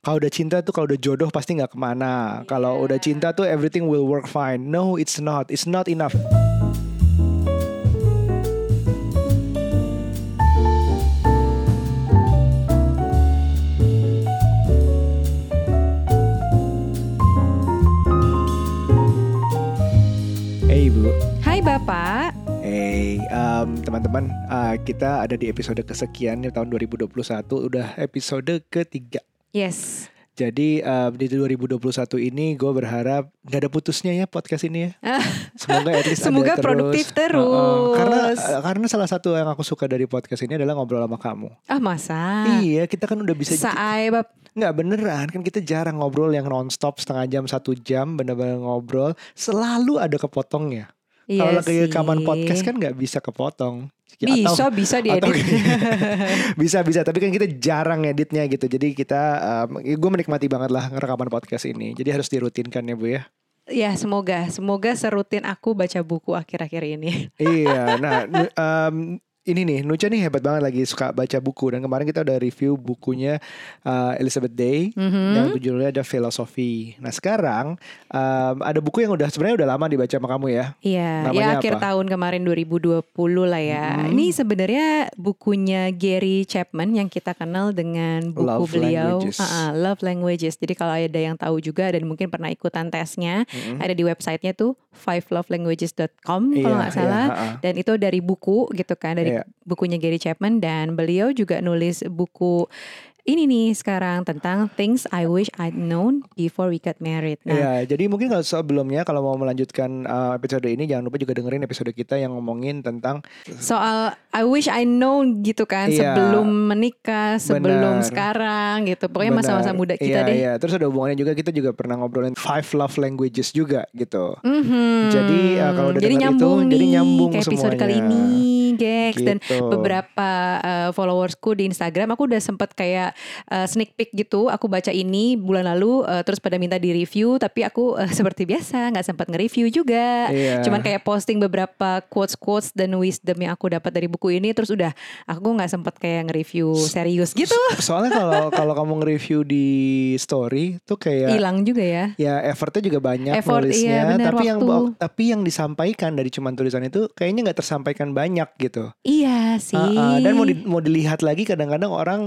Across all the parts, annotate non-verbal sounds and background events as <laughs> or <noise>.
kalau udah cinta tuh kalau udah jodoh pasti nggak ke mana. Kalau udah cinta tuh everything will work fine. No, it's not. It's not enough. Hey Bu, Hai Bapak. hey um, teman-teman, uh, kita ada di episode kesekian di tahun 2021, udah episode ketiga. Yes. Jadi uh, di 2021 ini gue berharap gak ada putusnya ya podcast ini ya. <laughs> Semoga at least Semoga ada terus. produktif terus. Uh-uh. Karena uh, karena salah satu yang aku suka dari podcast ini adalah ngobrol sama kamu. Ah masa? Iya, kita kan udah bisa Saai bab. nggak beneran kan kita jarang ngobrol yang nonstop setengah jam satu jam bener-bener ngobrol selalu ada kepotongnya. Iya Kalau lagi rekaman podcast kan nggak bisa kepotong. Ya, Bisa atau- bisa atau- diedit. <laughs> bisa bisa. Tapi kan kita jarang editnya gitu. Jadi kita gue menikmati banget lah rekaman podcast ini. Jadi harus dirutinkan ya bu ya? Ya semoga. Semoga serutin aku baca buku akhir-akhir ini. iya. Nah em, ini nih Nucha nih hebat banget lagi suka baca buku dan kemarin kita udah review bukunya uh, Elizabeth Day Mhm. yang judulnya ada filosofi nah sekarang em, ada buku yang udah sebenarnya udah lama dibaca sama kamu ya Iya, Namanya ya akhir apa? tahun kemarin 2020 lah ya. Mhm. Ini sebenarnya bukunya Gary Chapman yang kita kenal dengan buku Love beliau Languages. Ah, Love Languages. Jadi kalau ada yang tahu juga dan mungkin pernah ikutan tesnya, Mm-mm. ada di websitenya tuh fivelovelanguages.com kalau Iya, nggak salah. iya, ha-ha. Dan itu dari buku gitu kan, dari Iya. bukunya Gary Chapman dan beliau juga nulis buku ini nih sekarang tentang things I wish I'd known before we got married. Nah, Iya, jadi mungkin kalau sebelumnya kalau mau melanjutkan uh, episode ini jangan lupa juga dengerin episode kita yang ngomongin tentang soal I wish I know gitu kan Iya. sebelum menikah, sebelum Benar. sekarang gitu. Pokoknya masa-masa muda kita Iya, deh. Iya, terus ada hubungannya juga kita juga pernah ngobrolin five love languages juga gitu. Mhm. Jadi, uh, kalau udah jadi denger nyambung itu, nih jadi nyambung kayak episode semuanya. kali ini, Gex dan Gitu. beberapa uh, followersku di Instagram aku udah sempet kayak uh, sneak peek gitu. Aku baca ini bulan lalu uh, terus pada minta di review tapi aku uh, <laughs> seperti biasa nggak sempat nge-review juga. Iya. Cuman kayak posting beberapa quotes-quotes dan wisdom yang aku dapat dari buku ini terus udah aku nggak sempat kayak nge-review serius gitu. Soalnya kalau <laughs> kalau kamu nge-review di story tuh kayak Hilang juga ya. ya effortnya juga banyak Effort, nulisnya, iya, benar, tapi yang waktu. tapi yang disampaikan dari cuman tulisan itu kayaknya nggak tersampaikan banyak gitu. Iya sih. Ah, ah, dan mau di- mau dilihat lagi kadang-kadang orang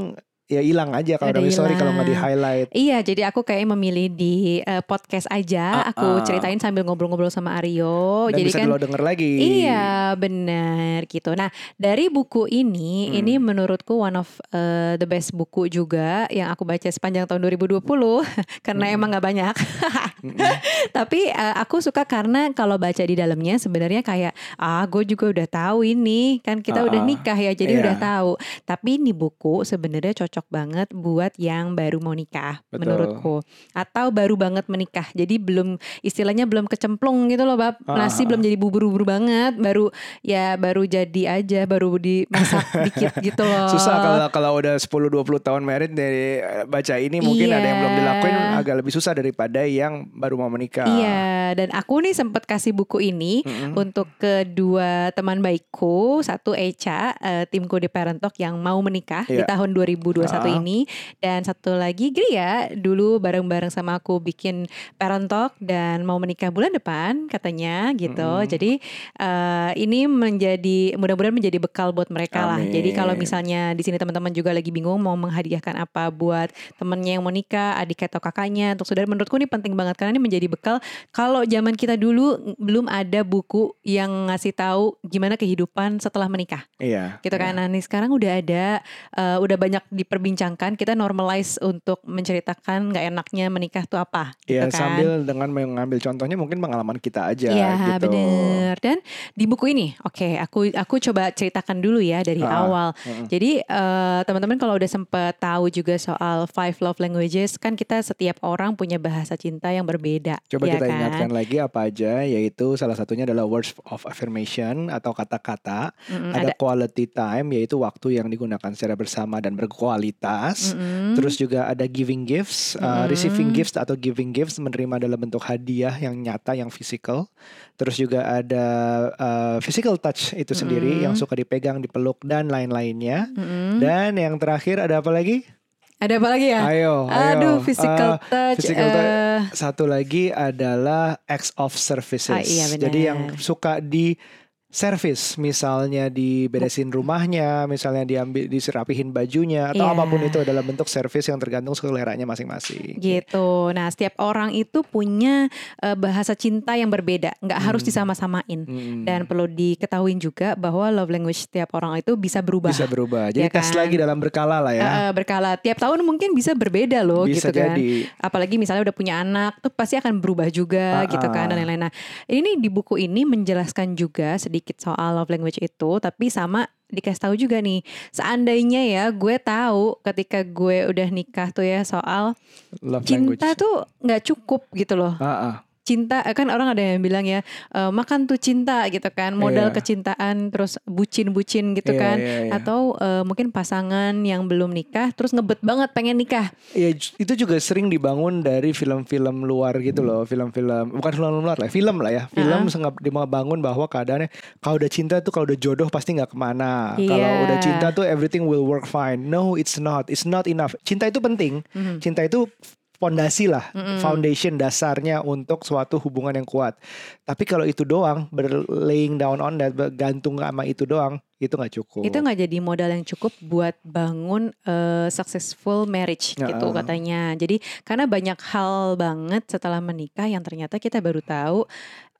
ya hilang aja kalau dari story kalau nggak di highlight. Iya, jadi aku kayak memilih di eh, podcast aja. Ah, aku ah. ceritain sambil ngobrol-ngobrol sama Aryo. Dan jadi bisa kan lo denger lagi. Iya, benar gitu. Nah, dari buku ini, Hmm. ini menurutku one of eh, the best buku juga yang aku baca sepanjang tahun 2020 <laughs> karena Hmm. emang nggak banyak. Mm-mm. <laughs> Tapi eh, aku suka karena kalau baca di dalamnya sebenarnya kayak ah gue juga udah tahu ini kan kita Ah, udah ah. nikah ya jadi Iya. udah tahu. Tapi ini buku sebenarnya cocok banget buat yang baru mau nikah Betul. menurutku atau baru banget menikah. Jadi belum istilahnya belum kecemplung gitu loh bab. Ah, Nasi ah, belum jadi bubur-bubur banget, baru ya baru jadi aja, baru dimasak <laughs> dikit gitu loh. Susah kalau kalau udah 10 20 tahun married dari eh, baca ini mungkin ada yang belum Iya. dilakuin agak lebih susah daripada yang baru mau menikah. Iya, dan aku nih sempat kasih buku ini Mm-mm. untuk kedua teman baikku, satu Echa, eh, timku di Parent Talk yang mau menikah di Iya. tahun 2021 Ah. ini, dan satu lagi Gria, dulu bareng-bareng sama aku bikin Parent Talk dan mau menikah bulan depan katanya gitu. Mm-mm. Jadi eh, ini menjadi mudah-mudahan menjadi bekal buat mereka lah. Jadi kalau Amin. misalnya di sini teman-teman juga lagi bingung mau menghadiahkan apa buat temennya yang mau nikah, adik atau kakaknya, untuk saudara menurutku ini penting banget karena ini menjadi bekal kalau zaman kita dulu belum ada buku yang ngasih tahu gimana kehidupan setelah menikah, Iya. gitu kan? Nah, nih sekarang udah ada, eh, udah banyak diperbincangkan. Kita normalize untuk menceritakan nggak enaknya menikah tuh apa, Iya, gitu kan? sambil dengan mengambil contohnya mungkin pengalaman kita aja Iya gitu. bener Dan di buku ini Oke aku aku coba ceritakan dulu ya Dari Ah, awal mm-mm. Jadi eh, teman-teman kalau udah sempet tahu juga soal Five Love Languages Kan kita setiap orang punya bahasa cinta yang berbeda Coba ya kita kan? ingatkan lagi apa aja yaitu salah satunya adalah words of affirmation atau kata-kata, Mm-mm, ada ada quality time yaitu waktu yang digunakan secara bersama dan berkualitas. Mm-mm. Terus juga ada giving gifts, uh, Mm-mm. receiving gifts atau giving gifts menerima dalam bentuk hadiah yang nyata, yang physical. Terus juga ada uh, physical touch itu sendiri Mm-mm. yang suka dipegang, dipeluk dan lain-lainnya. Mm-mm. Dan yang terakhir ada apa lagi? Ada apa lagi ya? Ayo, Aduh, ayo. physical Eh, touch. physical touch. eh, Satu lagi adalah acts of services. Ah, iya. Jadi yang suka di service, misalnya diberesin rumahnya, misalnya diambil diserapihin bajunya atau Iya. apa pun itu adalah bentuk service yang tergantung seleranya masing-masing. gitu. Nah, setiap orang itu punya eh, bahasa cinta yang berbeda, nggak harus Hmm. disama-samain. Hmm. Dan perlu diketahui juga bahwa love language setiap orang itu bisa berubah. bisa berubah. Jadi Ya tes kan? lagi dalam berkala lah ya. Eh, berkala tiap tahun mungkin bisa berbeda loh bisa gitu kan. jadi. Apalagi misalnya udah punya anak tuh pasti akan berubah juga Ah, gitu kan dan ah. lain-lain. Nah, ini di buku ini menjelaskan juga sedikit soal love language itu tapi sama dikasih tahu juga nih seandainya ya gue tahu ketika gue udah nikah tuh ya soal Love cinta language. tuh nggak cukup gitu loh Ah, ah. Cinta eh, kan orang ada yang bilang ya eh, makan tuh cinta gitu kan modal Iya. kecintaan terus bucin-bucin gitu Iya, kan iya, iya. atau eh, mungkin pasangan yang belum nikah terus ngebet banget pengen nikah Ya ju- itu juga sering dibangun dari film-film luar gitu loh, film-film bukan film luar lah, film lah ya, film sengap dibangun bahwa keadaannya kalau udah cinta tuh kalau udah jodoh pasti nggak ke mana, kalau Iya. udah cinta tuh everything will work fine. No, it's not, it's not enough. Cinta itu penting, Mhm. cinta itu fondasi lah, foundation dasarnya untuk suatu hubungan yang kuat. Tapi kalau itu doang, berlaying down on that, bergantung sama itu doang, itu nggak cukup. itu nggak jadi modal yang cukup buat bangun eh, successful marriage gitu Ya. katanya jadi karena banyak hal banget setelah menikah yang ternyata kita baru tahu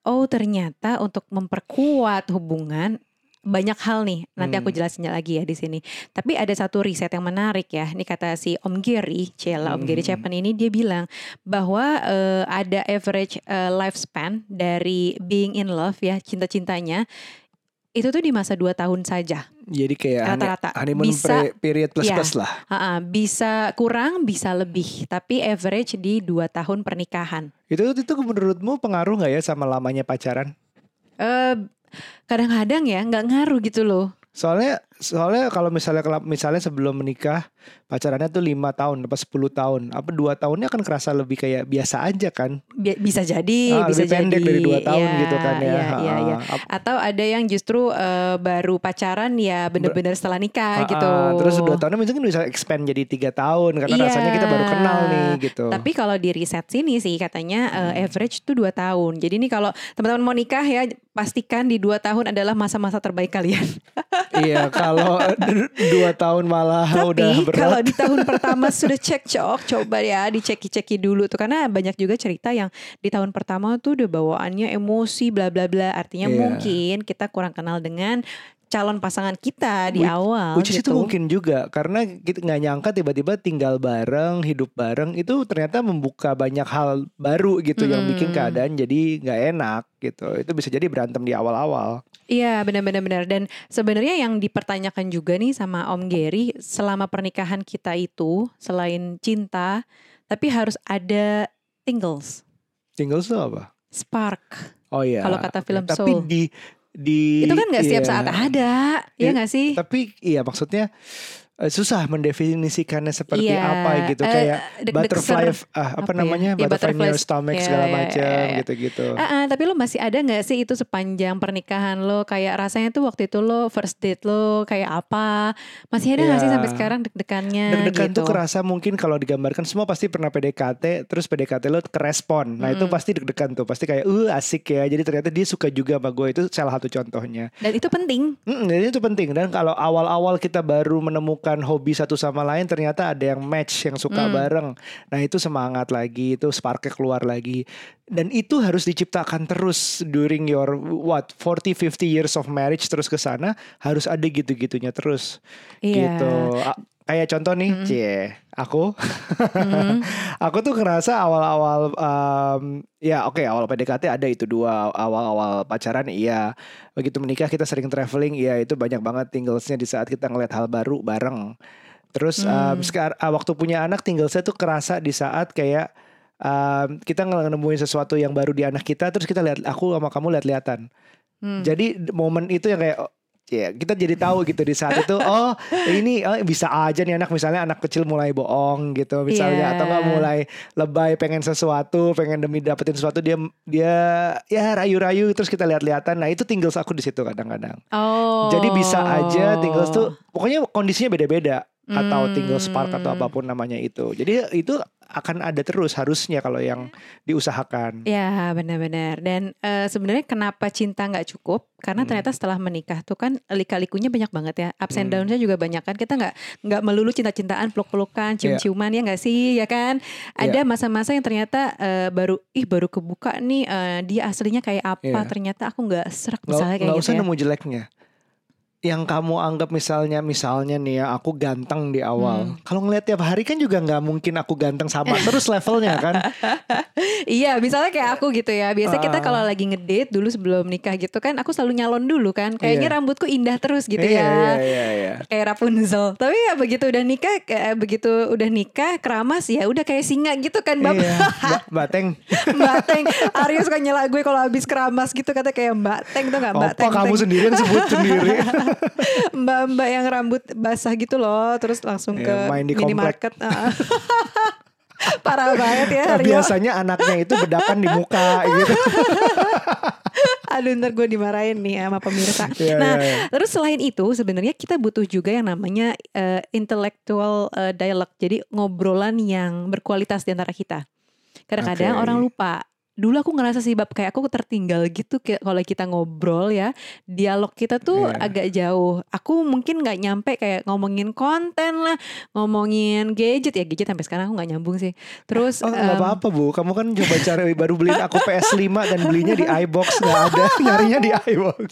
oh ternyata untuk memperkuat hubungan banyak hal nih nanti aku Hmm. jelasin lagi ya di sini tapi ada satu riset yang menarik ya ini kata si Om Gary Cela Om Gary Hmm. Chapman ini dia bilang bahwa eh, ada average eh, lifespan dari being in love ya cinta-cintanya itu tuh di masa 2 tahun saja Jadi kayak Rata-rata. honeymoon Bisa- period plus Iya. plus lah. Ha-ha, bisa kurang bisa lebih tapi average di 2 tahun pernikahan Itu itu menurutmu pengaruh nggak ya sama lamanya pacaran? Eh kadang-kadang ya nggak ngaruh gitu loh. Soalnya soalnya kalau misalnya misalnya sebelum menikah pacarannya tuh lima tahun apa 10 tahun apa dua tahunnya kan kerasa lebih kayak biasa aja kan Bi- bisa jadi Ah, bisa lebih pendek jadi dari dua tahun Ya, gitu kan ya iya. Ah, ap- atau ada yang justru eh, baru pacaran ya bener-bener setelah nikah ah, gitu ah, terus dua tahunnya mungkin bisa expand jadi tiga tahun karena Iya. rasanya kita baru kenal nih gitu Tapi kalau di riset sini sih katanya eh, average tuh 2 tahun. Jadi ini kalau teman-teman mau nikah ya pastikan di 2 tahun adalah masa-masa terbaik kalian. iya kalau <laughs> <laughs> dua tahun malah udah Tapi berat kalau di tahun pertama sudah cekcok, coba ya diceki-ceki dulu tuh karena banyak juga cerita yang di tahun pertama tuh udah bawaannya emosi bla bla bla. Artinya Iya. mungkin kita kurang kenal dengan calon pasangan kita di Which- awal Which is itu gitu. mungkin juga karena kita nggak nyangka tiba-tiba tinggal bareng, hidup bareng itu ternyata membuka banyak hal baru gitu yang bikin Hmm. keadaan jadi nggak enak gitu. Itu bisa jadi berantem di awal-awal. Iya benar-benar benar dan sebenarnya yang dipertanyakan juga nih sama Om Gary selama pernikahan kita itu selain cinta tapi harus ada tingles, Tinggal tuh apa? spark. Oh iya. Kalau kata film Tapi Soul. di di itu kan nggak setiap iya. saat ada, ya Iya, nggak sih? Tapi iya maksudnya susah mendefinisikannya seperti Iya, apa gitu eh, kayak butterfly ah, apa, apa ya? namanya Iya, butterfly in your stomach Iya, segala iya, macam iya, iya. gitu-gitu. Ah, ah, tapi lo masih ada nggak sih itu sepanjang pernikahan lo kayak rasanya tuh waktu itu lo first date lo kayak apa? Masih ada nggak sih Iya. sampai sekarang deg-degannya Deg-degan gitu? tuh kerasa mungkin kalau digambarkan semua pasti pernah PDKT terus PDKT lo kerespon. Nah itu Mm-mm. pasti deg-degan tuh pasti kayak uh asik ya. Jadi ternyata dia suka juga sama gue itu salah satu contohnya. Dan itu penting. Mm, jadi itu penting dan kalau awal-awal kita baru menemukan hobi satu sama lain ternyata ada yang match yang suka Hmm. bareng. Nah itu semangat lagi itu sparknya keluar lagi dan itu harus diciptakan terus during your what 40 50 years of marriage terus ke sana harus ada gitu-gitunya terus Iya. gitu. Kayak contoh nih, Mm. cie, aku Mm. <laughs> aku tuh ngerasa awal-awal em, ya oke awal PDKT ada itu dua awal-awal pacaran iya begitu menikah kita sering traveling iya itu banyak banget tinglesnya di saat kita ngeliat hal baru bareng terus Hmm. sekarang waktu punya anak tinglesnya tuh kerasa di saat kayak em, kita nemuin sesuatu yang baru di anak kita terus kita lihat aku sama kamu lihat-lihatan Hmm. jadi momen itu yang kayak ya kita jadi tahu gitu di saat itu oh ini oh, bisa aja nih anak misalnya anak kecil mulai bohong gitu misalnya Iya. atau nggak mulai lebay pengen sesuatu pengen demi dapetin sesuatu dia dia ya rayu-rayu terus kita lihat-lihatan nah itu tinggal aku di situ kadang-kadang Oh. jadi bisa aja tinggal tuh pokoknya kondisinya beda-beda atau tinggal spark atau apa pun namanya itu. Jadi itu akan ada terus harusnya kalau yang diusahakan. Ya benar-benar dan eh, sebenarnya kenapa cinta nggak cukup karena Hmm. ternyata setelah menikah tuh kan lika-likunya banyak banget ya ups and Hmm. downs-nya juga banyak kan kita nggak nggak melulu cinta-cintaan peluk-pelukan Iya. cium-ciuman ya nggak sih ya kan ada masa-masa yang ternyata eh, baru ih baru kebuka nih eh, dia aslinya kayak apa Iya. ternyata aku nggak serak misalnya kayak nggak gitu usah ya. nemu jeleknya. Yang kamu anggap misalnya misalnya nih ya aku ganteng di awal. Hmm. Kalau ngeliat tiap hari kan juga nggak mungkin aku ganteng sama <laughs> terus levelnya kan. Iya, misalnya kayak aku gitu ya. Biasa kita Ah. kalau lagi ngedate dulu sebelum nikah gitu kan, aku selalu nyalon dulu kan. Kayaknya Iya. rambutku indah terus gitu Iya, ya. Iya iya iya. Kayak Rapunzel. Tapi ya begitu udah nikah, kayak begitu udah nikah keramas ya udah kayak singa gitu kan. Iya, <laughs> Mbak, Mbak Teng. Mbak Teng. Aryo suka nyela gue kalau habis keramas gitu kata kayak Mbak Teng tuh gak Mbak Teng. kamu sendiri yang sebut sendiri? <laughs> <laughs> Mbak-mbak yang rambut basah gitu loh, terus langsung Iya, ke main di minimarket. Ah. <laughs> Parah banget ya Nah, biasanya anaknya itu bedakan di muka <laughs> gitu. Aduh ntar gue dimarahin nih sama pemirsa. Iya, nah iya, iya. terus selain itu sebenarnya kita butuh juga yang namanya eh, intellectual eh, dialogue. Jadi ngobrolan yang berkualitas di antara kita. Kadang-kadang Oke. orang lupa. Dulu aku ngerasa sih bab kayak aku tertinggal gitu kayak kalau kita ngobrol ya dialog kita tuh Iya. agak jauh. Aku mungkin nggak nyampe kayak ngomongin konten lah, ngomongin gadget ya gadget sampai sekarang aku nggak nyambung sih. Terus Oh nggak em, apa-apa bu, kamu kan coba cari baru beliin aku PS5 dan belinya di iBox nggak ada, nyarinya di iBox.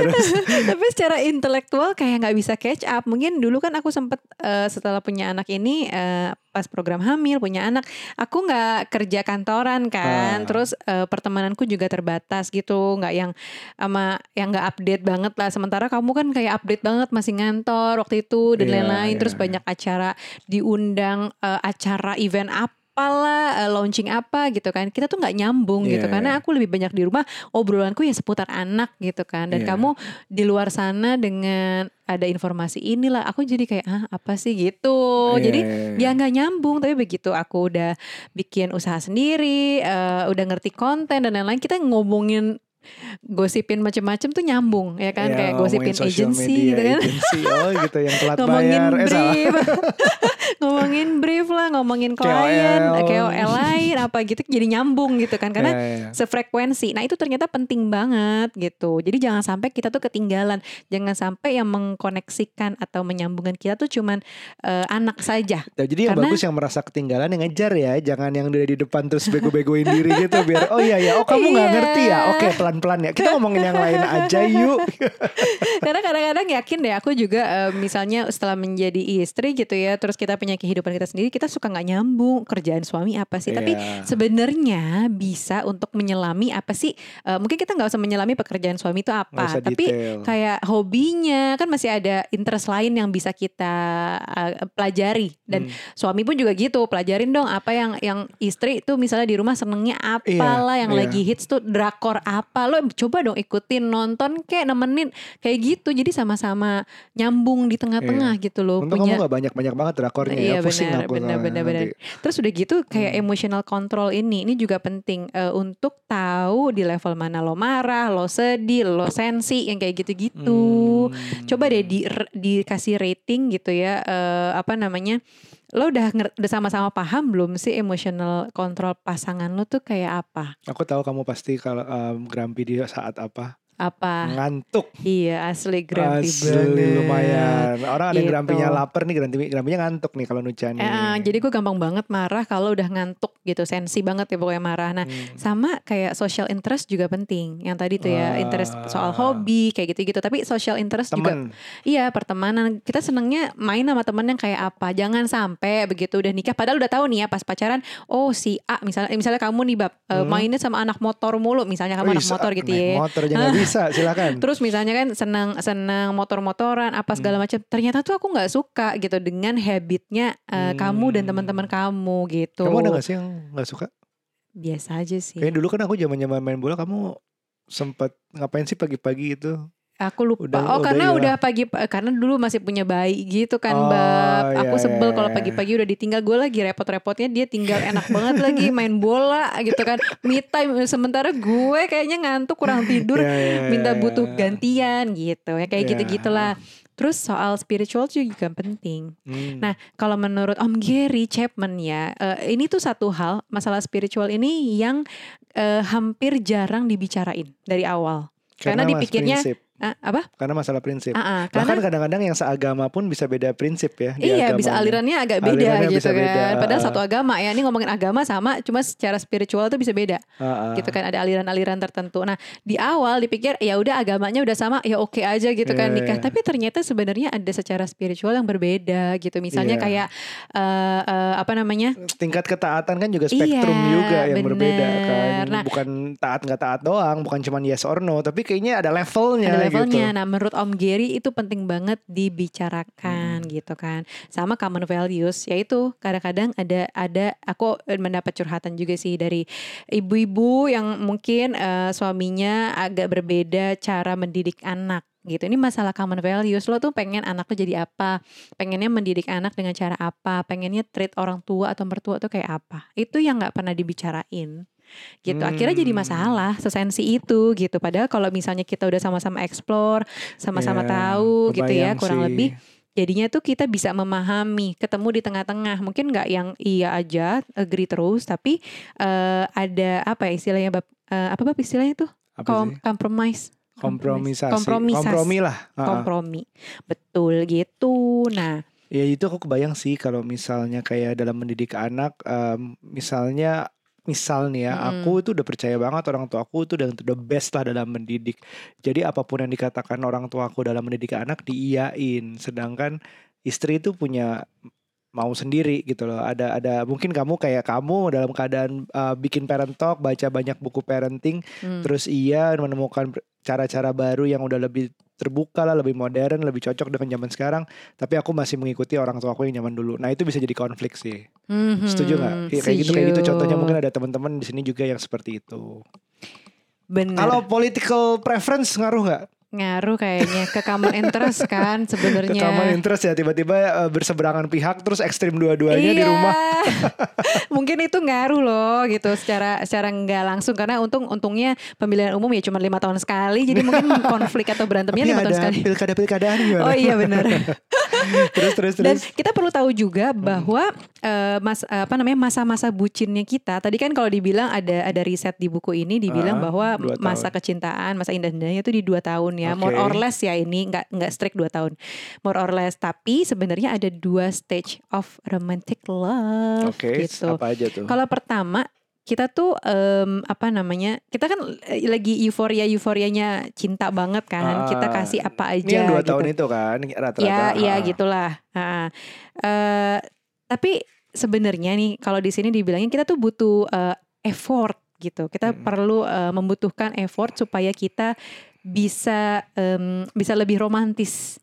Terus <laughs> tapi secara intelektual kayak nggak bisa catch up mungkin dulu kan aku sempet eh, setelah punya anak ini eh, pas program hamil punya anak aku nggak kerja kantoran kan Ah. terus eh, pertemananku juga terbatas gitu nggak yang sama yang nggak update banget lah sementara kamu kan kayak update banget masih ngantor waktu itu dan Iya, lain-lain terus iya. banyak acara diundang eh, acara event apalah eh, launching apa gitu kan. Kita tuh nggak nyambung gitu. Iya, karena iya. aku lebih banyak di rumah obrolanku ya seputar anak gitu kan. Dan Iya. kamu di luar sana dengan ada informasi inilah aku jadi kayak ah apa sih gitu? Iya, jadi iya, ya nggak nyambung. Tapi begitu aku udah bikin usaha sendiri eh, udah ngerti konten dan lain-lain kita ngomongin gosipin macem-macem tuh nyambung ya kan Iya, kayak gosipin agency media, gitu kan agency, oh gitu yang telat <laughs> ngomongin bayar, eh brief <laughs> ngomongin brief lah ngomongin klien KOL. KOL lain apa gitu jadi nyambung gitu kan karena Iya, iya. sefrekuensi. Nah itu ternyata penting banget gitu. Jadi jangan sampai kita tuh ketinggalan. Jangan sampai yang mengkoneksikan atau menyambungkan kita tuh cuman eh, anak saja. Ya, jadi yang Karena- bagus yang merasa ketinggalan yang ngejar ya, jangan yang udah di depan terus bego-begoin diri gitu biar oh iya ya, oh kamu nggak Iya. ngerti ya, oke pelan-pelan ya. Kita ngomongin yang lain aja yuk. <laughs> Karena kadang-kadang yakin deh aku juga eh, misalnya setelah menjadi istri gitu ya, terus kita punya kehidupan kita sendiri, kita suka nggak nyambung kerjaan suami apa sih? Tapi Iya. sebenarnya bisa untuk menyelami apa sih? eh, mungkin kita nggak usah menyelami pekerjaan suami itu apa, tapi detail. kayak hobinya kan masih ada interest lain yang bisa kita eh, pelajari dan Hmm. suami pun juga gitu pelajarin dong apa yang yang istri itu misalnya di rumah senengnya apalah yang iya. lagi hits tuh drakor apa lo coba dong ikutin nonton kayak nemenin kayak gitu jadi sama-sama nyambung di tengah-tengah gitu loh Untung punya kamu gak banyak-banyak banget drakornya Iya ya, pusing benar, aku benar, benar. nanti. Terus udah gitu kayak Hmm. emotional control ini, ini juga penting eh, untuk tahu di level mana lo marah, lo sedih, lo sensi, yang kayak gitu-gitu. Hmm. Coba deh di dikasih rating gitu ya, eh, apa namanya? Lo udah udah sama-sama paham belum sih emotional control pasangan lo tuh kayak apa? Aku tahu kamu pasti kalau um, grumpy di saat apa? Apa? Ngantuk. Iya asli grumpy Asli banget. lumayan. Orang ada yang Gitu. grampinya lapar nih, grampi grampinya ngantuk nih kalau Nucha nih. Eh, eh, jadi gue gampang banget marah kalau udah ngantuk gitu, sensi banget ya pokoknya marah. Nah Hmm. sama kayak social interest juga penting yang tadi tuh ya Wah. interest soal hobi kayak gitu-gitu tapi social interest juga temen. iya pertemanan kita senengnya main sama temen yang kayak apa jangan sampai begitu udah nikah padahal udah tahu nih ya pas pacaran oh si A misalnya eh, misalnya kamu nih bab eh, Hmm. mainnya sama anak motor mulu misalnya kamu Wih, anak motor gitu ya Motor aja nggak bisa, silakan. <laughs> Terus misalnya kan senang senang motor-motoran apa segala macam. Ternyata tuh aku nggak suka gitu dengan habitnya eh, Hmm. kamu dan teman-teman kamu gitu. Kamu ada gak sih yang gak suka? Biasa aja sih. Kayaknya dulu kan aku zaman zaman main bola kamu sempat ngapain sih pagi-pagi itu? Aku lupa. Udah- oh udah karena hilang. udah pagi karena dulu masih punya bayi gitu kan, Oh, Bab. iya, Aku sebel iya, kalau iya. pagi-pagi udah ditinggal gue lagi repot-repotnya dia tinggal enak banget lagi <laughs> main bola gitu kan. Me time sementara gue kayaknya ngantuk kurang <laughs> tidur Ya, ya, minta ya, butuh ya. gantian gitu ya kayak Ya. gitu-gitulah. Terus soal spiritual juga penting. Hmm. Nah, kalau menurut Om Gary Chapman ya, eh, ini tuh satu hal masalah spiritual ini yang eh, hampir jarang dibicarain dari awal. Karena, mas dipikirnya prinsip. Ah, apa? karena masalah prinsip. Ah, ah, Bahkan karena kadang-kadang yang seagama pun bisa beda prinsip ya. di Iya bisa alirannya agak beda Alirannya gitu bisa kan. beda, Padahal ah. satu agama ya. Ini ngomongin agama sama, cuma secara spiritual tuh bisa beda. Ah, ah. gitu kan ada aliran-aliran tertentu. Nah di awal dipikir ya udah agamanya udah sama ya oke aja gitu kan Iya, nikah. iya. Tapi ternyata sebenarnya ada secara spiritual yang berbeda gitu. Misalnya Iya. kayak eh, eh, apa namanya? tingkat ketaatan kan juga spektrum Iya, juga yang berbeda bener. kan. Nah- bukan taat nggak taat doang, bukan cuma yes or no, tapi kayaknya ada levelnya ada levelnya. gitu. Nah, menurut Om Gary itu penting banget dibicarakan Hmm. gitu kan. Sama common values yaitu kadang-kadang ada ada aku mendapat curhatan juga sih dari ibu-ibu yang mungkin eh, suaminya agak berbeda cara mendidik anak gitu. Ini masalah common values. Lo tuh pengen anak lo jadi apa? Pengennya mendidik anak dengan cara apa? Pengennya treat orang tua atau mertua tuh kayak apa? Itu yang nggak pernah dibicarain gitu akhirnya jadi Hmm. masalah sesensi itu gitu padahal kalau misalnya kita udah sama-sama explore sama-sama Ya, tahu gitu ya kurang sih. lebih jadinya tuh kita bisa memahami ketemu di tengah-tengah mungkin nggak yang iya aja agree terus tapi eh, ada apa ya istilahnya bab eh, apa bab istilahnya tuh Apa Kom- sih? compromise Kompromisasi. kompromisasi. Kompromi lah. Ah, ah. kompromi betul gitu nah Ya itu aku kebayang sih kalau misalnya kayak dalam mendidik anak, em, misalnya misal nih ya, Mm-mm. aku itu udah percaya banget orang tua aku itu udah the best lah dalam mendidik. Jadi apa pun yang dikatakan orang tua aku dalam mendidik anak diiyain, sedangkan istri itu punya mau sendiri gitu loh. Ada ada mungkin kamu kayak kamu dalam keadaan uh, bikin parent talk, baca banyak buku parenting, hmm. terus iya menemukan cara-cara baru yang udah lebih terbuka lah, lebih modern, lebih cocok dengan zaman sekarang. Tapi aku masih mengikuti orang tua aku yang zaman dulu. Nah itu bisa jadi konflik sih. Mhm, Setuju nggak? Kayak kayak gitu kayak gitu. Contohnya mungkin ada teman-teman di sini juga yang seperti itu. bener Kalau political preference ngaruh nggak? Ngaruh kayaknya ke common interest kan Ke sebenarnya common interest ya tiba-tiba uh, berseberangan pihak terus ekstrim dua-duanya di Iya. rumah. <laughs> Mungkin itu ngaruh loh gitu secara secara nggak langsung karena untung untungnya pemilihan umum ya cuma lima tahun sekali jadi mungkin <laughs> konflik atau berantemnya lima tahun sekali. pilkada-pilkadaan gimana? Oh iya benar. <laughs> terus terus Dan terus. kita perlu tahu juga bahwa eh, mas apa namanya masa-masa bucinnya kita. Tadi kan kalau dibilang ada ada riset di buku ini dibilang Ah, bahwa masa kecintaan, masa indah-indahnya itu di dua tahun ya. More Oke. or less ya ini nggak nggak strict dua tahun. More or less. Tapi sebenarnya ada dua stage of romantic love Oke, gitu. apa aja tuh? Kalau pertama kita tuh em, apa namanya kita kan eh, lagi euforia euforianya cinta banget kan kita Ah, kasih apa aja Ini yang dua gitu. tahun itu kan rata-rata. Ya, ya Ah. gitulah. Ha. Eh, tapi sebenarnya nih kalau di sini dibilangin kita tuh butuh eh, effort gitu. Kita Mm-mm. perlu eh, membutuhkan effort supaya kita bisa em, bisa lebih romantis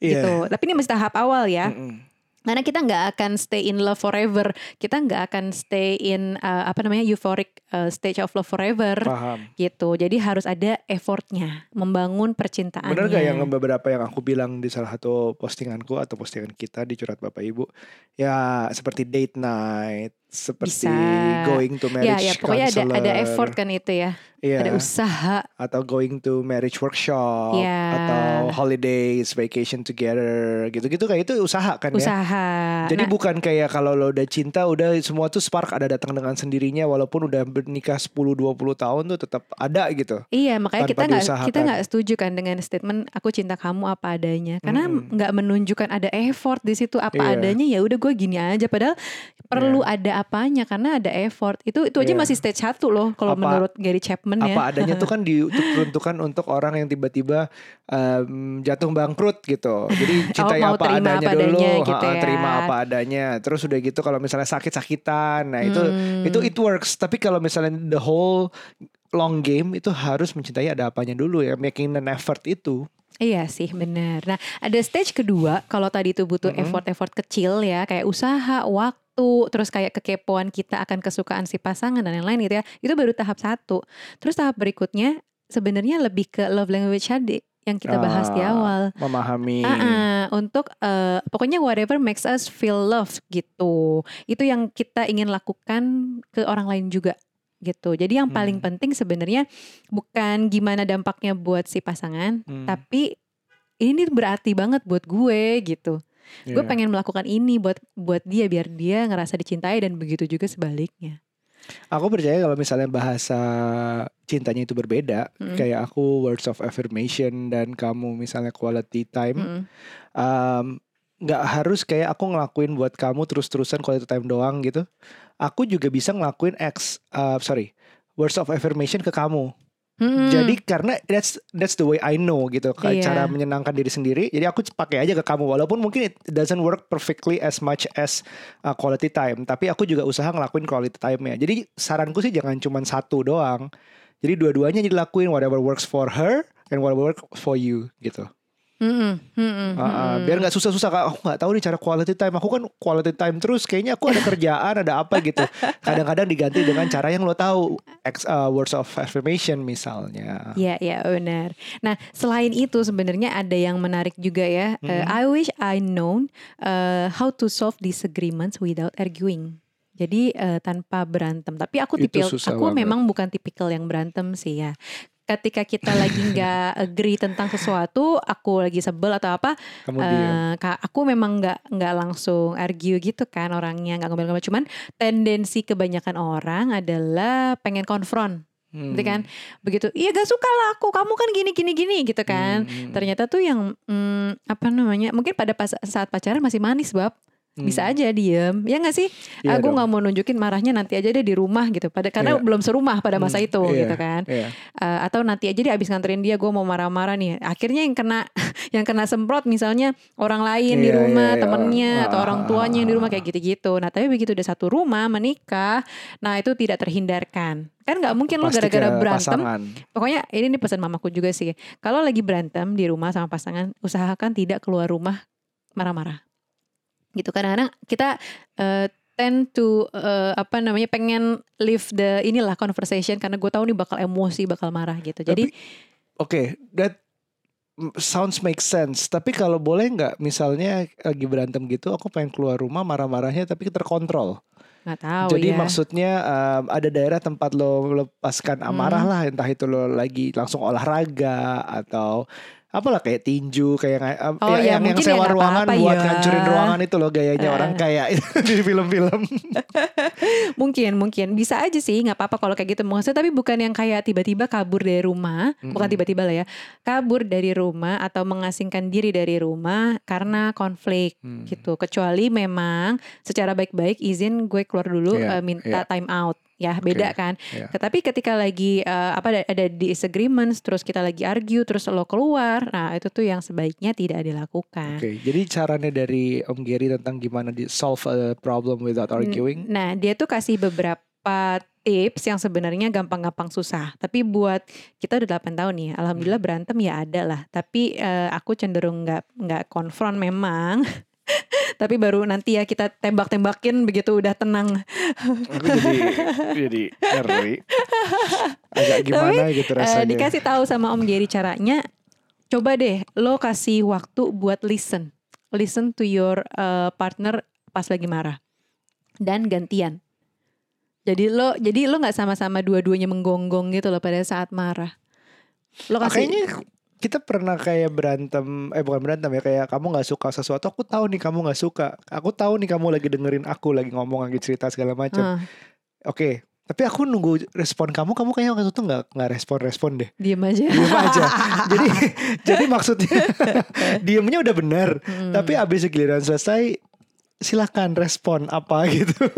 Iya. gitu. Tapi ini masih tahap awal ya. Mm-mm. Karena kita nggak akan stay in love forever. Kita nggak akan stay in eh, apa namanya euphoric eh, stage of love forever Paham. gitu. Jadi harus ada effortnya membangun percintaannya. Bener gak yang beberapa yang aku bilang di salah satu postinganku atau postingan kita di curhat bapak ibu ya seperti date night seperti Bisa. going to Ya, marriage ya pokoknya ada ada counselor, effort kan itu ya. iya, Ada usaha. atau going to marriage workshop Iya. atau holidays vacation together gitu-gitu kayak itu usaha kan ya Usaha. jadi Nah, bukan kayak kalau lo udah cinta udah semua tuh spark ada datang dengan sendirinya walaupun udah bernikah 10-20 tahun tuh tetap ada gitu Iya, makanya kita nggak diusahakan. kita nggak setuju kan dengan statement aku cinta kamu apa adanya. Karena nggak menunjukkan ada effort di situ apa Iya. adanya ya udah gue gini aja padahal perlu ada apanya karena ada effort. Itu itu aja Iya. masih stage satu loh kalau menurut Gary Chapman ya. apa adanya tuh kan <laughs> diperuntukkan untuk orang yang tiba-tiba em, jatuh bangkrut gitu. Jadi <laughs> cintai Oh, apa terima adanya apa dulu, adanya gitu ya. terima apa adanya. Terus udah gitu kalau misalnya sakit-sakitan, nah itu Hmm. itu it works. Tapi kalau misalnya the whole long game itu harus mencintai ada apanya dulu ya, making an effort itu. Iya sih benar. Nah ada stage kedua kalau tadi itu butuh Mm-mm. effort-effort kecil ya kayak usaha, waktu, terus kayak kekepoan kita akan kesukaan si pasangan dan lain-lain gitu ya. Itu baru tahap satu. Terus tahap berikutnya sebenarnya lebih ke love language tadi yang kita bahas di Ah, awal. Memahami. Ah, ah, untuk eh, pokoknya whatever makes us feel love gitu. Itu yang kita ingin lakukan ke orang lain juga gitu. Jadi yang paling Hmm. penting sebenarnya bukan gimana dampaknya buat si pasangan, Hmm. tapi ini berarti banget buat gue gitu. Gue Iya. pengen melakukan ini buat buat dia biar dia ngerasa dicintai dan begitu juga sebaliknya. Aku percaya kalau misalnya bahasa cintanya itu berbeda, Mm. kayak aku words of affirmation dan kamu misalnya quality time, Mm-mm. um, nggak harus kayak aku ngelakuin buat kamu terus-terusan quality time doang gitu. Aku juga bisa ngelakuin X, uh, sorry, words of affirmation ke kamu. Mm-mm. Jadi karena that's that's the way I know gitu, kayak Iya. cara menyenangkan diri sendiri. Jadi aku pakai aja ke kamu walaupun mungkin it doesn't work perfectly as much as uh, quality time, tapi aku juga usaha ngelakuin quality time-nya. Jadi saranku sih jangan cuma satu doang. Jadi dua-duanya dilakuin whatever works for her and whatever works for you gitu. Mm-mm. Mm-mm. Uh, uh, Mm-mm. biar nggak susah-susah kak. Aku nggak tahu nih cara quality time. Aku kan quality time terus. Kayaknya aku ada <laughs> kerjaan, ada apa gitu. Kadang-kadang diganti dengan cara yang lo tahu. Ex, uh, words of affirmation misalnya. Ya, ya benar. Nah, selain itu sebenarnya ada yang menarik juga ya. Eh, Mhm. I wish I known eh, how to solve disagreements without arguing. Jadi eh, tanpa berantem. Tapi aku tipikal, aku banget. memang bukan tipikal yang berantem sih ya. Ketika kita lagi nggak <laughs> agree tentang sesuatu, aku lagi sebel atau apa, Kemudian? eh, ka- aku memang nggak nggak langsung argue gitu kan orangnya nggak ngomel-ngomel. Cuman tendensi kebanyakan orang adalah pengen konfront. Hmm, gitu kan? Begitu iya gak suka lah aku kamu kan gini gini gini gitu kan. Hmm, ternyata tuh yang hmm, apa namanya mungkin pada pas saat pacaran masih manis bab hmm. bisa aja diem ya nggak sih Iya aku nggak mau nunjukin marahnya nanti aja deh di rumah gitu pada karena Iya. belum serumah pada masa Hmm, itu iya, gitu kan Iya. Eh, atau nanti aja deh abis nganterin dia gue mau marah-marah nih akhirnya yang kena <laughs> yang kena semprot misalnya orang lain di Iya, rumah iya, iya. temennya atau Ah, orang ah, tuanya yang di rumah ah. kayak gitu-gitu nah tapi begitu udah satu rumah menikah nah itu tidak terhindarkan kan nggak mungkin lo gara-gara berantem pasangan. Pokoknya ini nih pesan mamaku juga sih. Kalau lagi berantem di rumah sama pasangan, usahakan tidak keluar rumah marah-marah. Gitu kadang-kadang kita eh, tend to eh, apa namanya pengen leave the inilah conversation karena gue tahu nih bakal emosi, bakal marah gitu. Jadi Oke, that mm, sounds make sense. Tapi kalau boleh nggak, misalnya lagi berantem gitu, aku pengen keluar rumah marah-marahnya tapi terkontrol. nggak tahu Jadi ya. maksudnya um, ada daerah tempat lo melepaskan amarah Hmm. lah, entah itu lo lagi langsung olahraga atau apalah kayak tinju, kayak Oh, ya, yang, yang mungkin ya sewa nggak ruangan apa-apa buat ya. ngancurin ruangan itu loh gayanya Eh. orang kayak <laughs> di film-film. <laughs> mungkin mungkin bisa aja sih nggak apa-apa kalau kayak gitu maksudnya tapi bukan yang kayak tiba-tiba kabur dari rumah bukan tiba-tiba lah ya kabur dari rumah atau mengasingkan diri dari rumah karena konflik Hmm. gitu kecuali memang secara baik-baik izin gue keluar dulu Iya, eh, minta iya. time out ya beda kan iya. tapi ketika lagi eh, apa ada, ada disagreements terus kita lagi argue terus lo keluar nah itu tuh yang sebaiknya tidak dilakukan Oke, jadi caranya dari Om Gary tentang gimana di solve a problem without arguing. Nah, dia tuh kasih beberapa tips yang sebenarnya gampang-gampang susah. Tapi buat kita udah 8 tahun nih, alhamdulillah Hmm. berantem ya ada lah. Tapi eh, aku cenderung nggak nggak konfront memang. <laughs> Tapi baru nanti ya kita tembak-tembakin begitu udah tenang. Aku jadi jadi ngeri. Agak gimana gitu Eh, rasanya. dikasih tahu sama Om Gary caranya. Coba deh lo kasih waktu buat listen. Listen to your eh, partner pas lagi marah. Dan gantian. Jadi lo jadi lo nggak sama-sama dua-duanya menggonggong gitu loh pada saat marah. Lo kasih Kayaknya kita pernah kayak berantem, eh bukan berantem ya, kayak kamu nggak suka sesuatu, aku tahu nih kamu nggak suka, aku tahu nih kamu lagi dengerin aku lagi ngomong lagi cerita segala macam. Ah, Oke, tapi aku nunggu respon kamu, kamu kayaknya waktu itu nggak nggak respon-respon deh, diem aja. diem aja. <laughs> jadi jadi maksudnya <laughs> diemnya udah bener, Hmm. tapi abis giliran selesai silakan respon apa gitu. <laughs>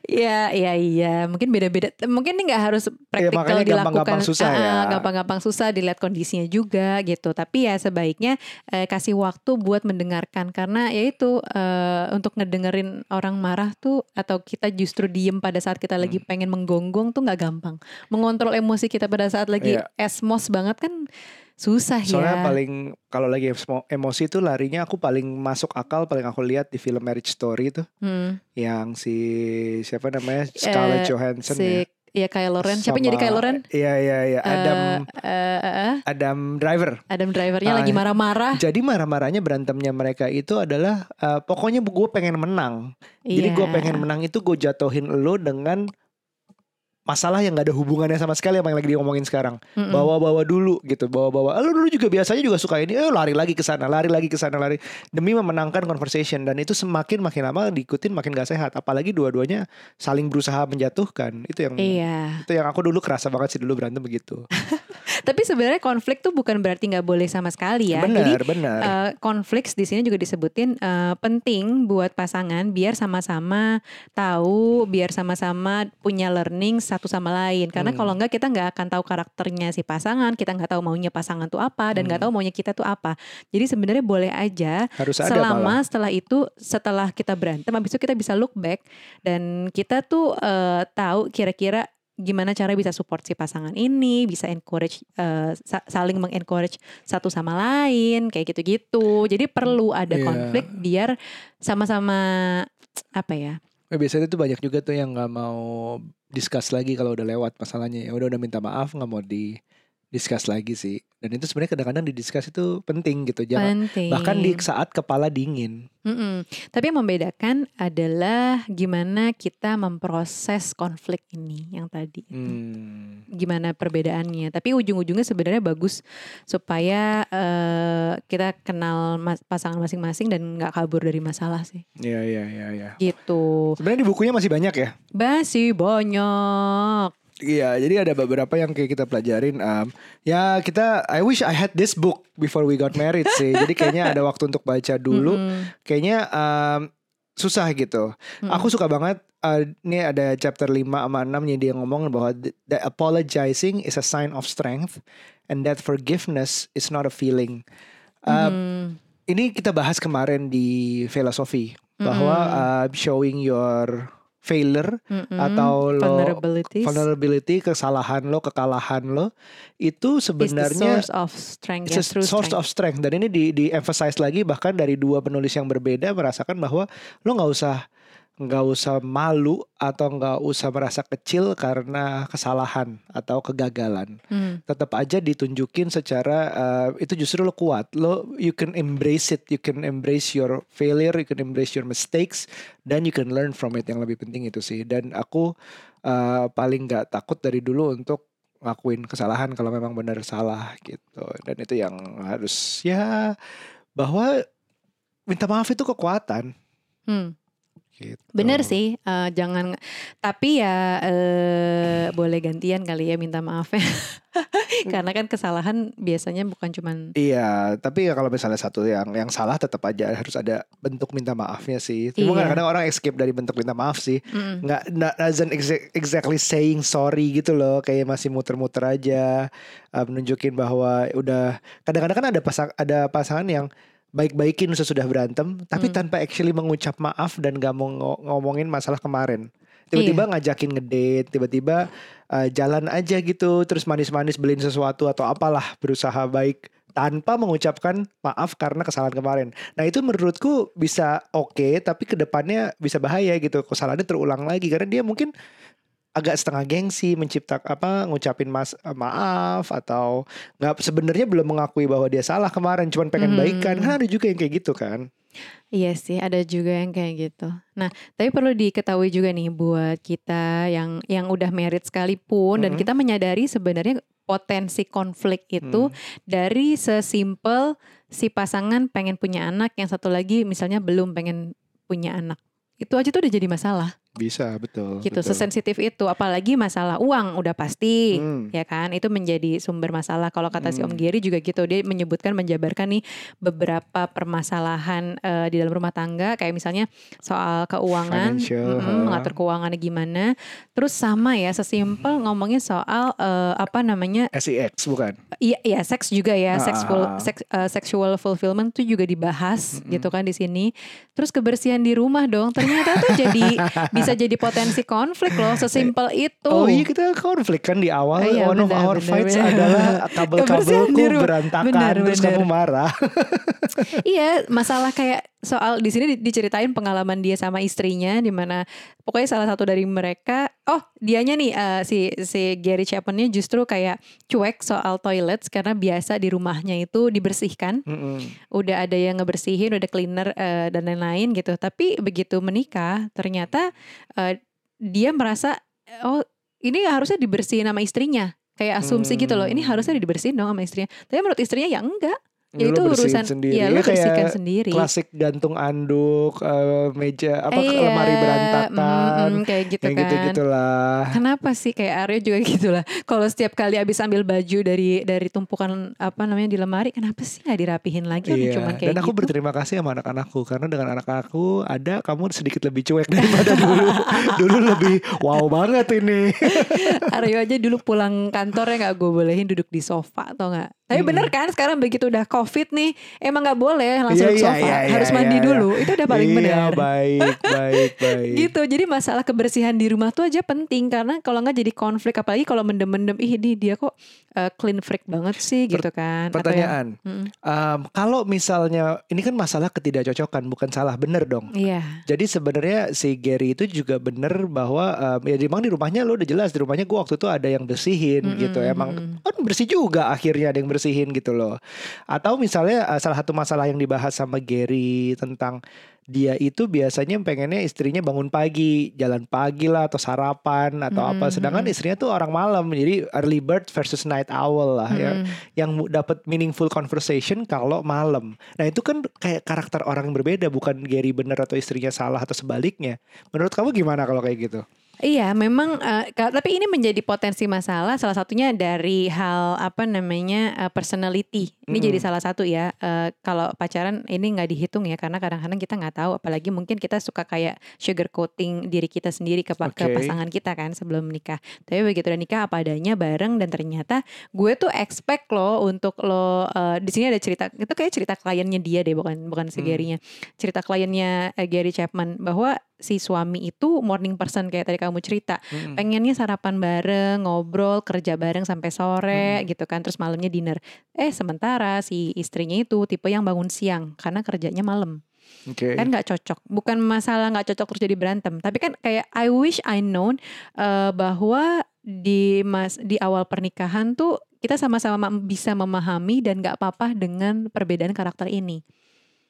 Iya, iya, iya. Mungkin beda-beda. Mungkin ini nggak harus praktikal Iya, makanya dilakukan. gampang-gampang susah Ah, ya. Gampang-gampang susah dilihat kondisinya juga gitu. Tapi ya sebaiknya eh, kasih waktu buat mendengarkan karena ya itu eh, untuk ngedengerin orang marah tuh atau kita justru diem pada saat kita lagi pengen menggonggong tuh nggak gampang. Mengontrol emosi kita pada saat lagi Iya. esmos banget kan susah Soalnya ya. paling kalau lagi emo- emosi itu larinya aku paling masuk akal paling aku lihat di film Marriage Story itu Hmm. yang si siapa namanya Scarlett Eh, Johansson si ya. ya Kylo Ren. Siapa yang jadi Sama- Kylo Ren? Iya iya iya Adam Eh, eh, eh, Adam Driver. Adam drivernya Ah, lagi marah-marah. Jadi marah-marahnya berantemnya mereka itu adalah eh, pokoknya gue pengen menang. Jadi Iya. gue pengen menang itu gue jatuhin lo dengan masalah yang gak ada hubungannya sama sekali sama yang lagi diomongin sekarang. Mm-mm. Bawa-bawa dulu gitu, bawa-bawa. Lu dulu juga biasanya juga suka ini, eh lari lagi ke sana, lari lagi ke sana, lari demi memenangkan conversation dan itu semakin makin lama diikutin makin gak sehat. Apalagi dua-duanya saling berusaha menjatuhkan. Itu yang Iya. itu yang aku dulu kerasa banget sih dulu berantem begitu. <laughs> Tapi sebenarnya konflik tuh bukan berarti nggak boleh sama sekali ya. Jadi benar, benar. eh, konflik di sini juga disebutin eh, penting buat pasangan biar sama-sama tahu, biar sama-sama punya learning satu sama lain. Karena Hmm. kalau nggak kita nggak akan tahu karakternya si pasangan, kita nggak tahu maunya pasangan tuh apa dan nggak Hmm. tahu maunya kita tuh apa. Jadi sebenarnya boleh aja Harus ada selama malah. setelah itu setelah kita berantem habis itu kita bisa look back dan kita tuh eh, tahu kira-kira gimana cara bisa support si pasangan ini bisa encourage sa- saling mengencourage satu sama lain kayak gitu-gitu jadi perlu ada Iya. konflik biar sama-sama apa ya Eh, biasanya tuh banyak juga tuh yang nggak mau discuss lagi kalau udah lewat masalahnya. Ya udah udah minta maaf nggak mau di discuss lagi sih. Dan itu sebenarnya kadang-kadang di discuss itu penting gitu. Jangan penting bahkan di saat kepala dingin. Mm-mm. Tapi yang membedakan adalah gimana kita memproses konflik ini yang tadi. itu. Hmm. Gimana perbedaannya. Tapi ujung-ujungnya sebenarnya bagus supaya eh, kita kenal mas- pasangan masing-masing dan nggak kabur dari masalah sih. Iya iya iya iya. Gitu. Sebenarnya di bukunya masih banyak ya. Masih banyak. Iya, jadi ada beberapa yang kayak kita pelajarin. Um, ya kita, I wish I had this book before we got married sih. jadi kayaknya ada waktu untuk baca dulu. Mm-mm. Kayaknya um, susah gitu. Mm-mm. Aku suka banget uh, ini ada chapter 5 sama 6 nya dia ngomong bahwa th- that apologizing is a sign of strength and that forgiveness is not a feeling. Uh, Mm. Ini kita bahas kemarin di filosofi bahwa uh, showing your failure Mm-mm. atau lo vulnerability, kesalahan lo, kekalahan lo itu is the sebenarnya source of strength. It's true source strength. of strength dan ini di di emphasize lagi bahkan dari dua penulis yang berbeda merasakan bahwa lo nggak usah nggak usah malu atau nggak usah merasa kecil karena kesalahan atau kegagalan. Mm. tetap aja ditunjukin secara uh, itu justru lo kuat. Lo you can embrace it you can embrace your failure you can embrace your mistakes dan you can learn from it. Yang lebih penting itu sih. Dan aku uh, paling nggak takut dari dulu untuk ngakuin kesalahan kalau memang benar salah gitu. Dan itu yang harus ya bahwa minta maaf itu kekuatan. Hmm. Gitu. Bener sih, eh, jangan. Tapi ya eh, boleh gantian kali ya minta maaf ya. <laughs> Karena kan kesalahan biasanya bukan cuman. Iya, tapi ya kalau misalnya satu yang yang salah tetap aja harus ada bentuk minta maafnya sih. Cuma Iya. kadang-kadang orang escape dari bentuk minta maaf sih. Mm-mm. Nggak, doesn't exa- exactly saying sorry gitu loh, kayak masih muter-muter aja, uh, menunjukin bahwa udah. Kadang-kadang kan ada pasang ada pasangan yang baik-baikin sesudah berantem, tapi Hmm. tanpa actually mengucap maaf dan gak mau ngo- ngomongin masalah kemarin. Iya. Tiba-tiba ngajakin ngedate, tiba-tiba uh, jalan aja gitu, terus manis-manis beliin sesuatu atau apalah berusaha baik tanpa mengucapkan maaf karena kesalahan kemarin. Nah itu menurutku bisa oke, tapi ke depannya bisa bahaya gitu. Kesalahannya terulang lagi karena dia mungkin agak setengah gengsi mencipta apa ngucapin mas maaf atau nggak sebenarnya belum mengakui bahwa dia salah kemarin cuman pengen Mhm. baikan kan ada juga yang kayak gitu kan Iya sih, ada juga yang kayak gitu. Nah, tapi perlu diketahui juga nih buat kita yang yang udah married sekalipun dan Mhm. kita menyadari sebenarnya potensi konflik itu Hmm. dari sesimpel si pasangan pengen punya anak, yang satu lagi misalnya belum pengen punya anak. Itu aja tuh udah jadi masalah. Bisa betul gitu betul. sesensitif itu apalagi masalah uang udah pasti Hmm. ya kan itu menjadi sumber masalah kalau kata si Om Hmm. Giri juga gitu dia menyebutkan menjabarkan nih beberapa permasalahan eh, di dalam rumah tangga kayak misalnya soal keuangan Financial, ha. mengatur keuangannya gimana terus sama ya sesimpel ngomongin soal eh, apa namanya SEX bukan Iya, iya seks juga ya, Ah, sexual, seks, eh, sexual fulfillment tuh juga dibahas Mm-mm. gitu kan di sini. Terus kebersihan di rumah dong, ternyata tuh jadi <laughs> bisa jadi potensi konflik loh, sesimpel itu. Oh iya kita konflik kan di awal Eh, iya, one of benar, our benar, fights benar. adalah <laughs> Kebersihan kabel-kabelku berantakan Benar, terus benar. kamu marah. <laughs> iya, masalah kayak soal di sini di- diceritain pengalaman dia sama istrinya di mana pokoknya salah satu dari mereka, oh dianya nih eh, si si Gary Chapman-nya justru kayak cuek soal toilets karena biasa di rumahnya itu dibersihkan. Mm-mm. udah ada yang ngebersihin, udah ada cleaner eh, dan lain-lain gitu. Tapi begitu menikah, ternyata eh, dia merasa oh ini harusnya dibersihin sama istrinya. Kayak asumsi gitu loh. Ini Hmm. harusnya dibersihin dong sama istrinya. Tapi menurut istrinya ya enggak. Ya itu urusan sendiri. ya lu Ya, kayak sendiri. Klasik gantung anduk, eh, meja apa Iya, lemari berantakan, mm, mm, kayak gitu kan. gitu-gitulah. Kenapa sih kayak Aryo juga <laughs> gitu lah. Kalau setiap kali habis ambil baju dari dari tumpukan apa namanya di lemari, kenapa sih nggak dirapihin lagi? Iya, cuman kayak dan aku gitu. berterima kasih sama anak-anakku karena dengan anak-anakku ada kamu sedikit lebih cuek <laughs> daripada dulu. dulu lebih wow banget ini. <laughs> Aryo aja dulu pulang kantornya nggak gue bolehin duduk di sofa atau nggak. Tapi Hmm. bener kan sekarang begitu udah covid nih emang nggak boleh langsung Iya, ke iya, sofa iya, harus iya, mandi iya. dulu itu udah paling iya, benar. baik, <laughs> baik, baik. Gitu jadi masalah kebersihan di rumah tuh aja penting karena kalau nggak jadi konflik apalagi kalau mendem-mendem ih di dia kok uh, clean freak banget sih gitu kan. Atau yang- Pertanyaan, Mm-mm. um, kalau misalnya ini kan masalah ketidakcocokan bukan salah bener dong. Iya. Jadi sebenarnya si Gary itu juga bener bahwa um, ya memang di rumahnya lo udah jelas di rumahnya gua waktu itu ada yang bersihin Mm-mm, gitu. Emang kan bersih juga akhirnya ada yang bersihin gitu loh. Atau misalnya uh, salah satu masalah yang dibahas sama Gary tentang dia itu biasanya pengennya istrinya bangun pagi, jalan pagi lah atau sarapan atau apa. Mm-mm, Sedangkan mm-mm. istrinya tuh orang malam. Jadi early bird versus night owl lah ya Mm-mm. yang mu- dapat meaningful conversation kalau malam. Nah itu kan kayak karakter orang yang berbeda, bukan Gary bener atau istrinya salah atau sebaliknya. Menurut kamu gimana kalau kayak gitu? Iya, memang. ka- tapi ini menjadi potensi masalah. Salah satunya dari hal apa namanya eh, personality. Ini Mm-mm. jadi salah satu ya. Eh, kalau pacaran ini nggak dihitung ya, karena kadang-kadang kita nggak tahu. Apalagi mungkin kita suka kayak sugar coating diri kita sendiri ke, pa- ke pasangan kita kan sebelum menikah. Tapi begitu udah nikah apa adanya bareng dan ternyata gue tuh expect lo untuk lo eh, di sini ada cerita itu kayak cerita kliennya dia deh, bukan bukan si Hmm. Gary-nya. Cerita kliennya eh, Gary Chapman bahwa si suami itu morning person kayak tadi kamu cerita. Mm-mm. pengennya sarapan bareng ngobrol kerja bareng sampai sore gitu kan. Terus malamnya dinner. Eh sementara si istrinya itu tipe yang bangun siang karena kerjanya malam. Oke. kan nggak cocok. Bukan masalah nggak cocok terus jadi berantem. Tapi kan kayak I wish I known eh, bahwa di mas di awal pernikahan tuh kita sama-sama ma- bisa memahami dan nggak apa-apa dengan perbedaan karakter ini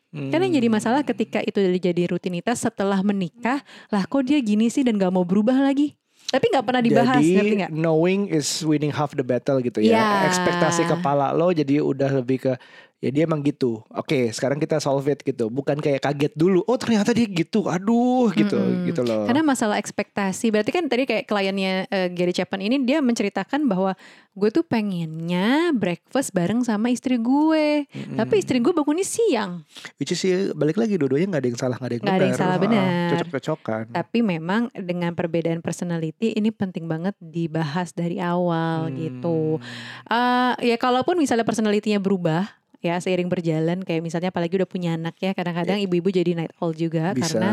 kan yang jadi masalah ketika itu jadi rutinitas setelah menikah lah kok dia gini sih dan nggak mau berubah lagi tapi nggak pernah dibahas jadi ngerti nggak knowing is winning half the battle gitu ya. Iya. Ekspektasi kepala lo jadi udah lebih ke ya dia emang gitu. Oke, sekarang kita solve it gitu. Bukan kayak kaget dulu. Oh ternyata dia gitu. Aduh gitu Mm-mm. gitu loh. Karena masalah ekspektasi, berarti kan tadi kayak kliennya eh, Gary Chapman ini dia menceritakan bahwa gue tuh pengennya breakfast bareng sama istri gue, Mm-mm. tapi istri gue bangunnya siang. Which is ya, balik lagi dua-duanya nggak ada yang salah nggak ada yang Nggak ada yang benar. salah, Ah, benar. Cocok-cocokan. Tapi memang dengan perbedaan personality ini penting banget dibahas dari awal Hmm. gitu. Eh, ya kalaupun misalnya personalitinya berubah ya seiring berjalan kayak misalnya apalagi udah punya anak ya kadang-kadang ibu-ibu jadi night owl juga Bisa. karena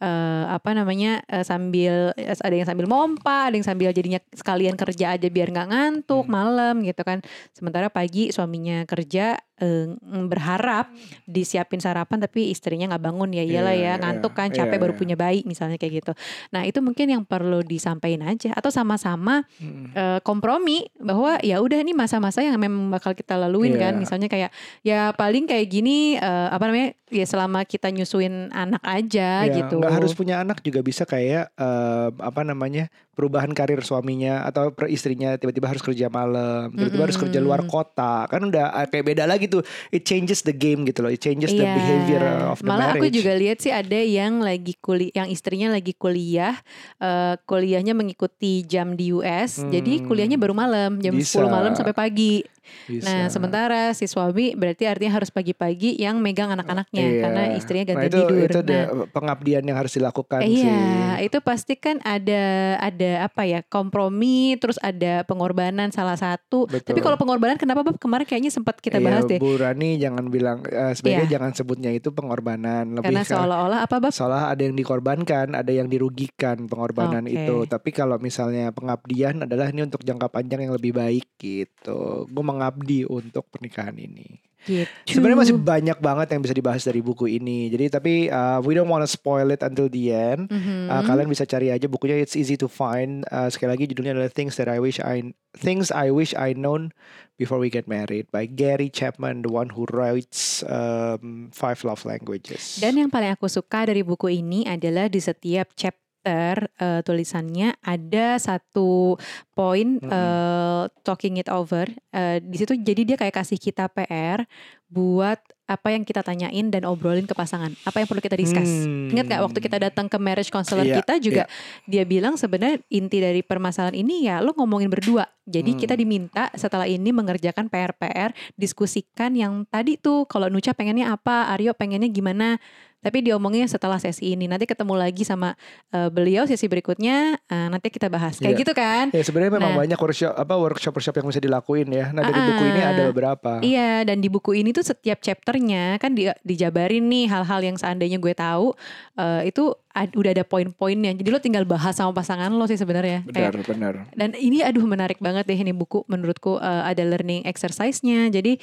eh, apa namanya eh, sambil eh, ada yang sambil mompa, ada yang sambil jadinya sekalian kerja aja biar nggak ngantuk Hmm. malam gitu kan. Sementara pagi suaminya kerja eh, berharap disiapin sarapan tapi istrinya nggak bangun ya iyalah Iya, ya iya, ngantuk kan iya, capek baru iya. punya bayi misalnya kayak gitu. Nah itu mungkin yang perlu disampaikan aja atau sama-sama Mm. eh, kompromi bahwa ya udah ini masa-masa yang memang bakal kita laluin kan misalnya kayak ya paling kayak gini eh, apa namanya ya selama kita nyusuin anak aja Ya, gitu nggak harus punya anak juga bisa kayak eh, apa namanya perubahan karir suaminya atau per istrinya tiba-tiba harus kerja malam, tiba-tiba harus kerja luar kota, kan udah eh, kayak beda lagi tuh. It changes the game gitu loh, it changes the Iya. behavior of the Malah aku marriage. juga lihat sih ada yang lagi kuliah, yang istrinya lagi kuliah, eh, kuliahnya mengikuti jam di US, jadi Hmm. kuliahnya baru malam, jam Bisa. 10 malam sampai pagi. Bisa. Nah, sementara si suami berarti artinya harus pagi-pagi yang megang anak-anaknya Iya. karena istrinya nah, ganti itu, tidur. Itu Nah, pengabdian yang harus dilakukan Iya, sih. itu pasti kan ada ada apa ya kompromi, terus ada pengorbanan salah satu. Betul. Tapi kalau pengorbanan kenapa Bab? Kemarin kayaknya sempat kita Iya, bahas deh. Bu Rani jangan bilang eh, sebaiknya Iya. jangan sebutnya itu pengorbanan, lebih Karena seolah-olah apa Bab? Soalnya ada yang dikorbankan, ada yang dirugikan pengorbanan Oke. itu. Tapi kalau misalnya pengabdian adalah ini untuk jangka panjang yang lebih baik gitu. Gue mengabdi untuk pernikahan ini. Gitu. Sebenarnya masih banyak banget yang bisa dibahas dari buku ini. Jadi tapi uh, we don't wanna spoil it until the end. Mhm. Uh, kalian bisa cari aja bukunya. It's easy to find. Uh, sekali lagi judulnya adalah Things That I Wish I Things I Wish I Known Before We Get Married by Gary Chapman, the one who writes um, Five Love Languages. Dan yang paling aku suka dari buku ini adalah di setiap chapter chapter uh, tulisannya ada satu poin Mm-mm. uh, talking it over. Uh, di situ jadi dia kayak kasih kita PR buat apa yang kita tanyain dan obrolin ke pasangan. Apa yang perlu kita discuss. Hmm. Ingat gak waktu kita datang ke marriage counselor Iya, kita juga dia bilang sebenarnya inti dari permasalahan ini ya lo ngomongin berdua. Jadi Hmm. kita diminta setelah ini mengerjakan PR-PR, diskusikan yang tadi tuh kalau Nucha pengennya apa, Aryo pengennya gimana. Tapi diomongnya setelah sesi ini. Nanti ketemu lagi sama eh, beliau sesi berikutnya. eh, nanti kita bahas. Kayak Iya. gitu kan? Ya sebenarnya memang Nah. banyak workshop apa workshop workshop yang bisa dilakuin ya. Nah dari Ah, buku ini ah. ada beberapa. Iya, dan di buku ini tuh setiap chapternya kan di, dijabarin nih hal-hal yang seandainya gue tahu eh, itu ad- udah ada poin-poinnya. Jadi lo tinggal bahas sama pasangan lo sih sebenarnya. Kayak Benar benar. Dan ini aduh menarik banget deh ini buku menurutku eh, ada learning exercise-nya. Jadi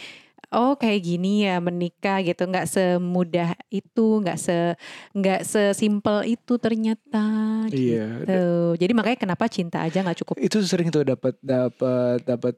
oh kayak gini ya menikah gitu nggak semudah itu nggak se nggak sesimpel itu ternyata Iya. gitu. Jadi makanya kenapa cinta aja nggak cukup. Itu sering tuh dapat dapat dapat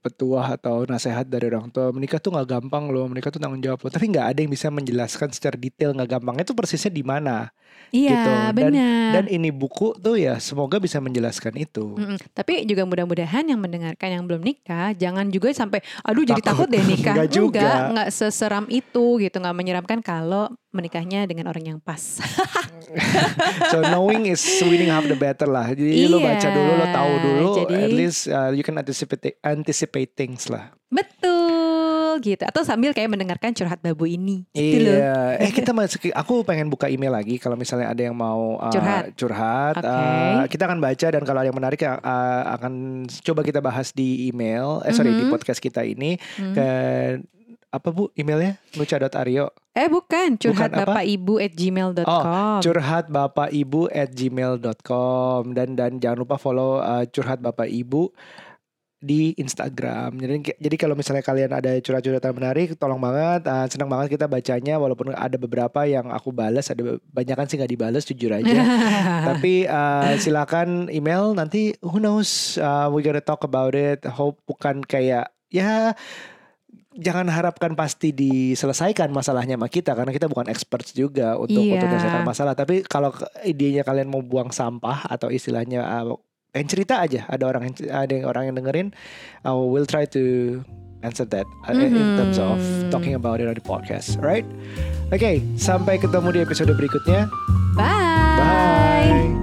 petuah atau nasihat dari orang tua menikah tuh nggak gampang loh menikah tuh tanggung jawab loh tapi nggak ada yang bisa menjelaskan secara detail nggak gampangnya itu persisnya di mana Iya gitu. Dan- benar. dan ini buku tuh ya semoga bisa menjelaskan itu Mm-mm. Tapi juga mudah-mudahan yang mendengarkan yang belum nikah jangan juga sampai aduh jadi Takut. takut deh nikah. <laughs> Nggak juga. Nggak seseram itu gitu, nggak menyeramkan kalau menikahnya dengan orang yang pas. <laughs> so knowing is winning half the battle lah jadi lo Iya, baca dulu lo tahu dulu jadi- at least uh, you can anticipate anticipate things lah Betul gitu. Atau sambil kayak mendengarkan curhat babu ini. Gitu loh. Iya, eh kita masuk. Aku pengen buka email lagi kalau misalnya ada yang mau uh, Curhat. curhat, Oke. uh, kita akan baca dan kalau ada yang menarik uh, akan coba kita bahas di email. Eh sorry di Mhm. podcast kita ini Hmm. ke apa bu emailnya luca.aryo Eh bukan, curhat Bukan apa? bapak ibu at gmail.com. curhat bapak ibu at gmail.com dan dan jangan lupa follow uh, curhat bapak ibu di Instagram. Jadi jadi kalau misalnya kalian ada curhat-curhatan menarik, tolong banget, uh, senang banget kita bacanya. Walaupun ada beberapa yang aku balas, ada banyak kan sih nggak dibales, jujur aja. <laughs> Tapi uh, silakan email nanti. Who knows? Uh, we gonna talk about it. Hope bukan kayak ya jangan harapkan pasti diselesaikan masalahnya sama kita karena kita bukan experts juga untuk Iya. untuk menyelesaikan masalah. Tapi kalau idenya kalian mau buang sampah atau istilahnya uh, pengen cerita aja, ada orang yang ada yang orang yang dengerin, uh, we'll try to answer that uh, in terms of talking about it on the podcast, right? Oke, sampai ketemu di episode berikutnya. Bye.